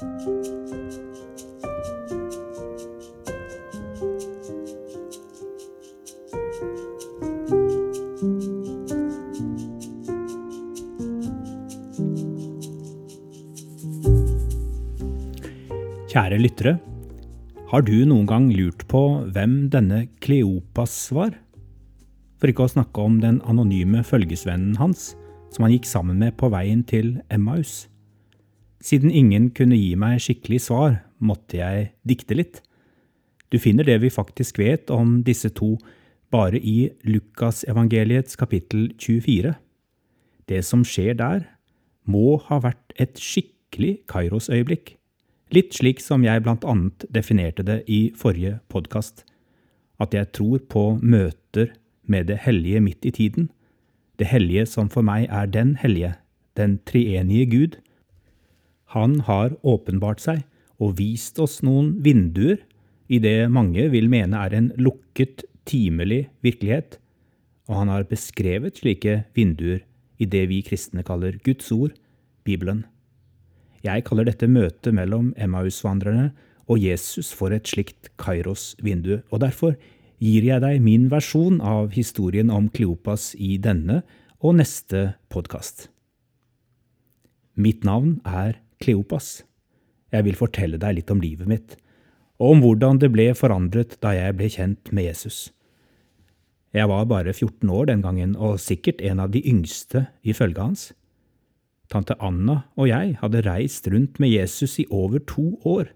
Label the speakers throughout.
Speaker 1: Kjære lyttere. Har du noen gang lurt på hvem denne Kleopas var? For ikke å snakke om den anonyme følgesvennen hans, som han gikk sammen med på veien til Emmaus. Siden ingen kunne gi meg skikkelig svar, måtte jeg dikte litt. Du finner det vi faktisk vet om disse to bare i Lukasevangeliets kapittel 24. Det som skjer der, må ha vært et skikkelig Kairos-øyeblikk. Litt slik som jeg blant annet definerte det i forrige podkast, at jeg tror på møter med det hellige midt i tiden, det hellige som for meg er den hellige, den treenige Gud. Han har åpenbart seg og vist oss noen vinduer i det mange vil mene er en lukket, timelig virkelighet, og han har beskrevet slike vinduer i det vi kristne kaller Guds ord, Bibelen. Jeg kaller dette møtet mellom Emmaus-vandrerne og Jesus for et slikt Kairos-vindu, og derfor gir jeg deg min versjon av historien om Kleopas i denne og neste podkast. Mitt navn er Kleopas. Jeg vil fortelle deg litt om livet mitt, og om hvordan det ble forandret da jeg ble kjent med Jesus. Jeg var bare 14 år den gangen, og sikkert en av de yngste i følget hans. Tante Anna og jeg hadde reist rundt med Jesus i over to år.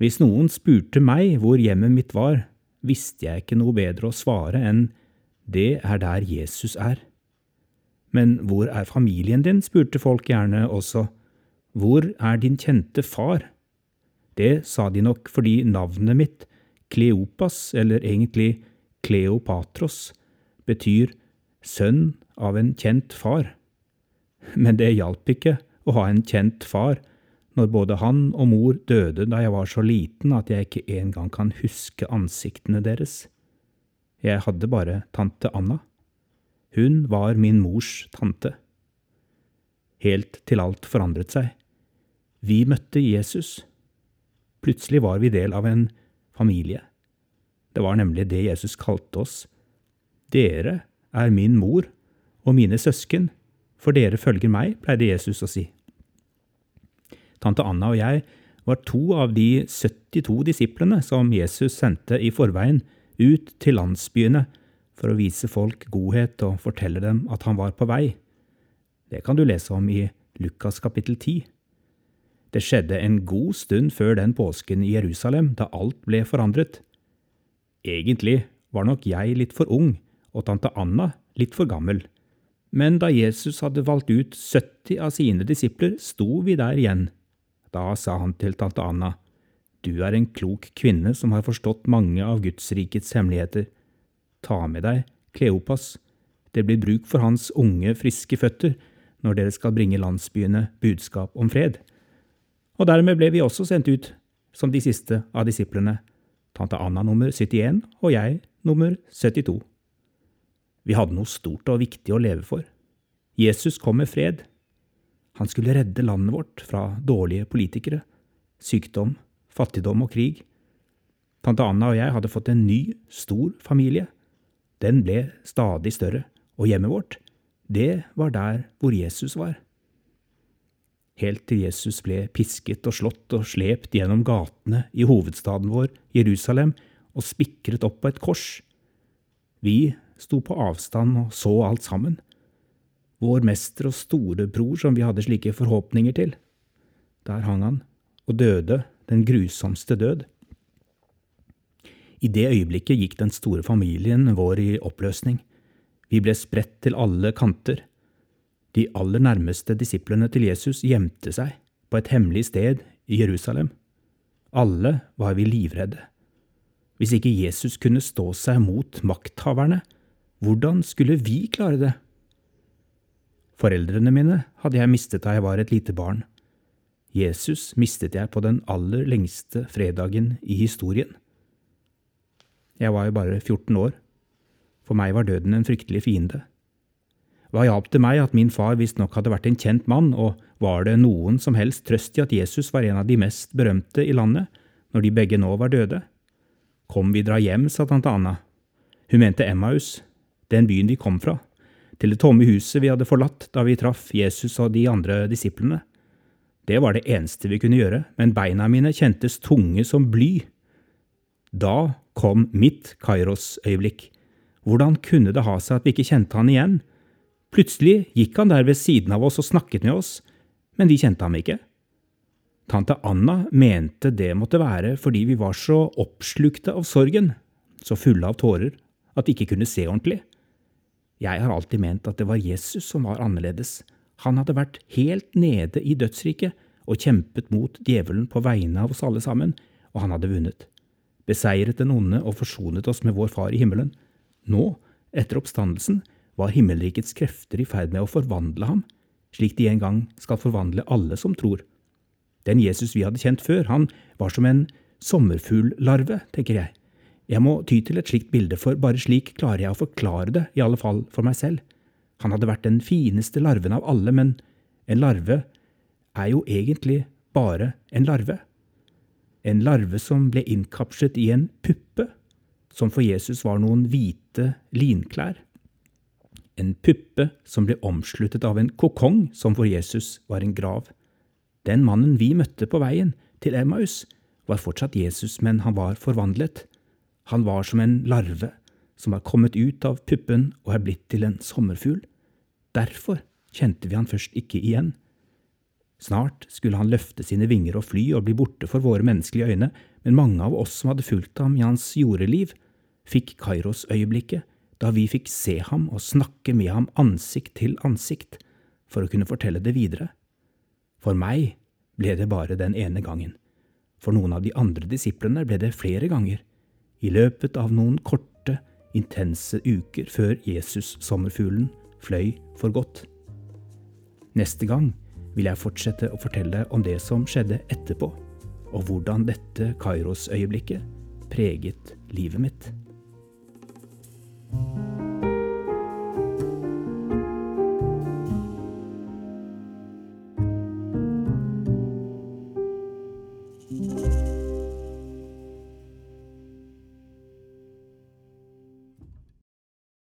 Speaker 1: Hvis noen spurte meg hvor hjemmet mitt var, visste jeg ikke noe bedre å svare enn det er der Jesus er. Men hvor er familien din, spurte folk gjerne også. Hvor er din kjente far? Det sa de nok fordi navnet mitt, Kleopas, eller egentlig Kleopatros, betyr sønn av en kjent far men det hjalp ikke å ha en kjent far når både han og mor døde da jeg var så liten at jeg ikke engang kan huske ansiktene deres. Jeg hadde bare tante Anna. Hun var min mors tante. Helt til alt forandret seg. Vi møtte Jesus. Plutselig var vi del av en familie. Det var nemlig det Jesus kalte oss. Dere er min mor og mine søsken for dere følger meg, pleide Jesus å si. Tante Anna og jeg var to av de 72 disiplene som Jesus sendte i forveien ut til landsbyene for å vise folk godhet og fortelle dem at han var på vei. Det kan du lese om i Lukas kapittel 10. Det skjedde en god stund før den påsken i Jerusalem, da alt ble forandret. Egentlig var nok jeg litt for ung og tante Anna litt for gammel men da Jesus hadde valgt ut 70 av sine disipler, sto vi der igjen. Da sa han til tante Anna, Du er en klok kvinne som har forstått mange av Gudsrikets hemmeligheter. Ta med deg Kleopas. Det blir bruk for hans unge, friske føtter når dere skal bringe landsbyene budskap om fred. Og dermed ble vi også sendt ut som de siste av disiplene, tante Anna nummer 71 og jeg nummer 72. Vi hadde noe stort og viktig å leve for. Jesus kom med fred. Han skulle redde landet vårt fra dårlige politikere, sykdom, fattigdom og krig. Tante Anna og jeg hadde fått en ny, stor familie. Den ble stadig større, og hjemmet vårt, det var der hvor Jesus var. Helt til Jesus ble pisket og slått og slept gjennom gatene i hovedstaden vår, Jerusalem, og spikret opp på et kors. Vi sto på avstand og så alt sammen. Vår mester og storebror som vi hadde slike forhåpninger til. Der hang han, og døde den grusomste død. I det øyeblikket gikk den store familien vår i oppløsning. Vi ble spredt til alle kanter. De aller nærmeste disiplene til Jesus gjemte seg på et hemmelig sted i Jerusalem. Alle var vi livredde. Hvis ikke Jesus kunne stå seg mot makthaverne, hvordan skulle vi klare det? Foreldrene mine hadde jeg mistet da jeg var et lite barn. Jesus mistet jeg på den aller lengste fredagen i historien. Jeg var jo bare 14 år. For meg var døden en fryktelig fiende. Hva hjalp det meg at min far visstnok hadde vært en kjent mann, og var det noen som helst trøst i at Jesus var en av de mest berømte i landet, når de begge nå var døde? Kom, vi dra hjem, sa tante Anna. Hun mente Emmaus, den byen vi kom fra, til det tomme huset vi hadde forlatt da vi traff Jesus og de andre disiplene. Det var det eneste vi kunne gjøre, men beina mine kjentes tunge som bly. Da kom mitt Kairos-øyeblikk. Hvordan kunne det ha seg at vi ikke kjente han igjen? Plutselig gikk han der ved siden av oss og snakket med oss, men vi kjente ham ikke. Tante Anna mente det måtte være fordi vi var så oppslukte av sorgen, så fulle av tårer, at vi ikke kunne se ordentlig. Jeg har alltid ment at det var Jesus som var annerledes. Han hadde vært helt nede i dødsriket og kjempet mot djevelen på vegne av oss alle sammen, og han hadde vunnet. Beseiret den onde og forsonet oss med vår Far i himmelen. Nå, etter oppstandelsen, var himmelrikets krefter i ferd med å forvandle ham, slik de en gang skal forvandle alle som tror. Den Jesus vi hadde kjent før, han var som en sommerfugllarve, tenker jeg. Jeg må ty til et slikt bilde, for bare slik klarer jeg å forklare det, i alle fall for meg selv. Han hadde vært den fineste larven av alle, men en larve er jo egentlig bare en larve. En larve som ble innkapslet i en puppe, som for Jesus var noen hvite linklær en puppe som ble omsluttet av en kokong som for Jesus var en grav. Den mannen vi møtte på veien til Emmaus, var fortsatt Jesus, men han var forvandlet. Han var som en larve som var kommet ut av puppen og er blitt til en sommerfugl. Derfor kjente vi han først ikke igjen. Snart skulle han løfte sine vinger og fly og bli borte for våre menneskelige øyne, men mange av oss som hadde fulgt ham i hans jordeliv, fikk Kairos-øyeblikket da vi fikk se ham og snakke med ham ansikt til ansikt for å kunne fortelle det videre. For meg ble det bare den ene gangen. For noen av de andre disiplene ble det flere ganger, i løpet av noen korte, intense uker før Jesus-sommerfuglen fløy for godt. Neste gang vil jeg fortsette å fortelle om det som skjedde etterpå, og hvordan dette Kairos-øyeblikket preget livet mitt. Thank you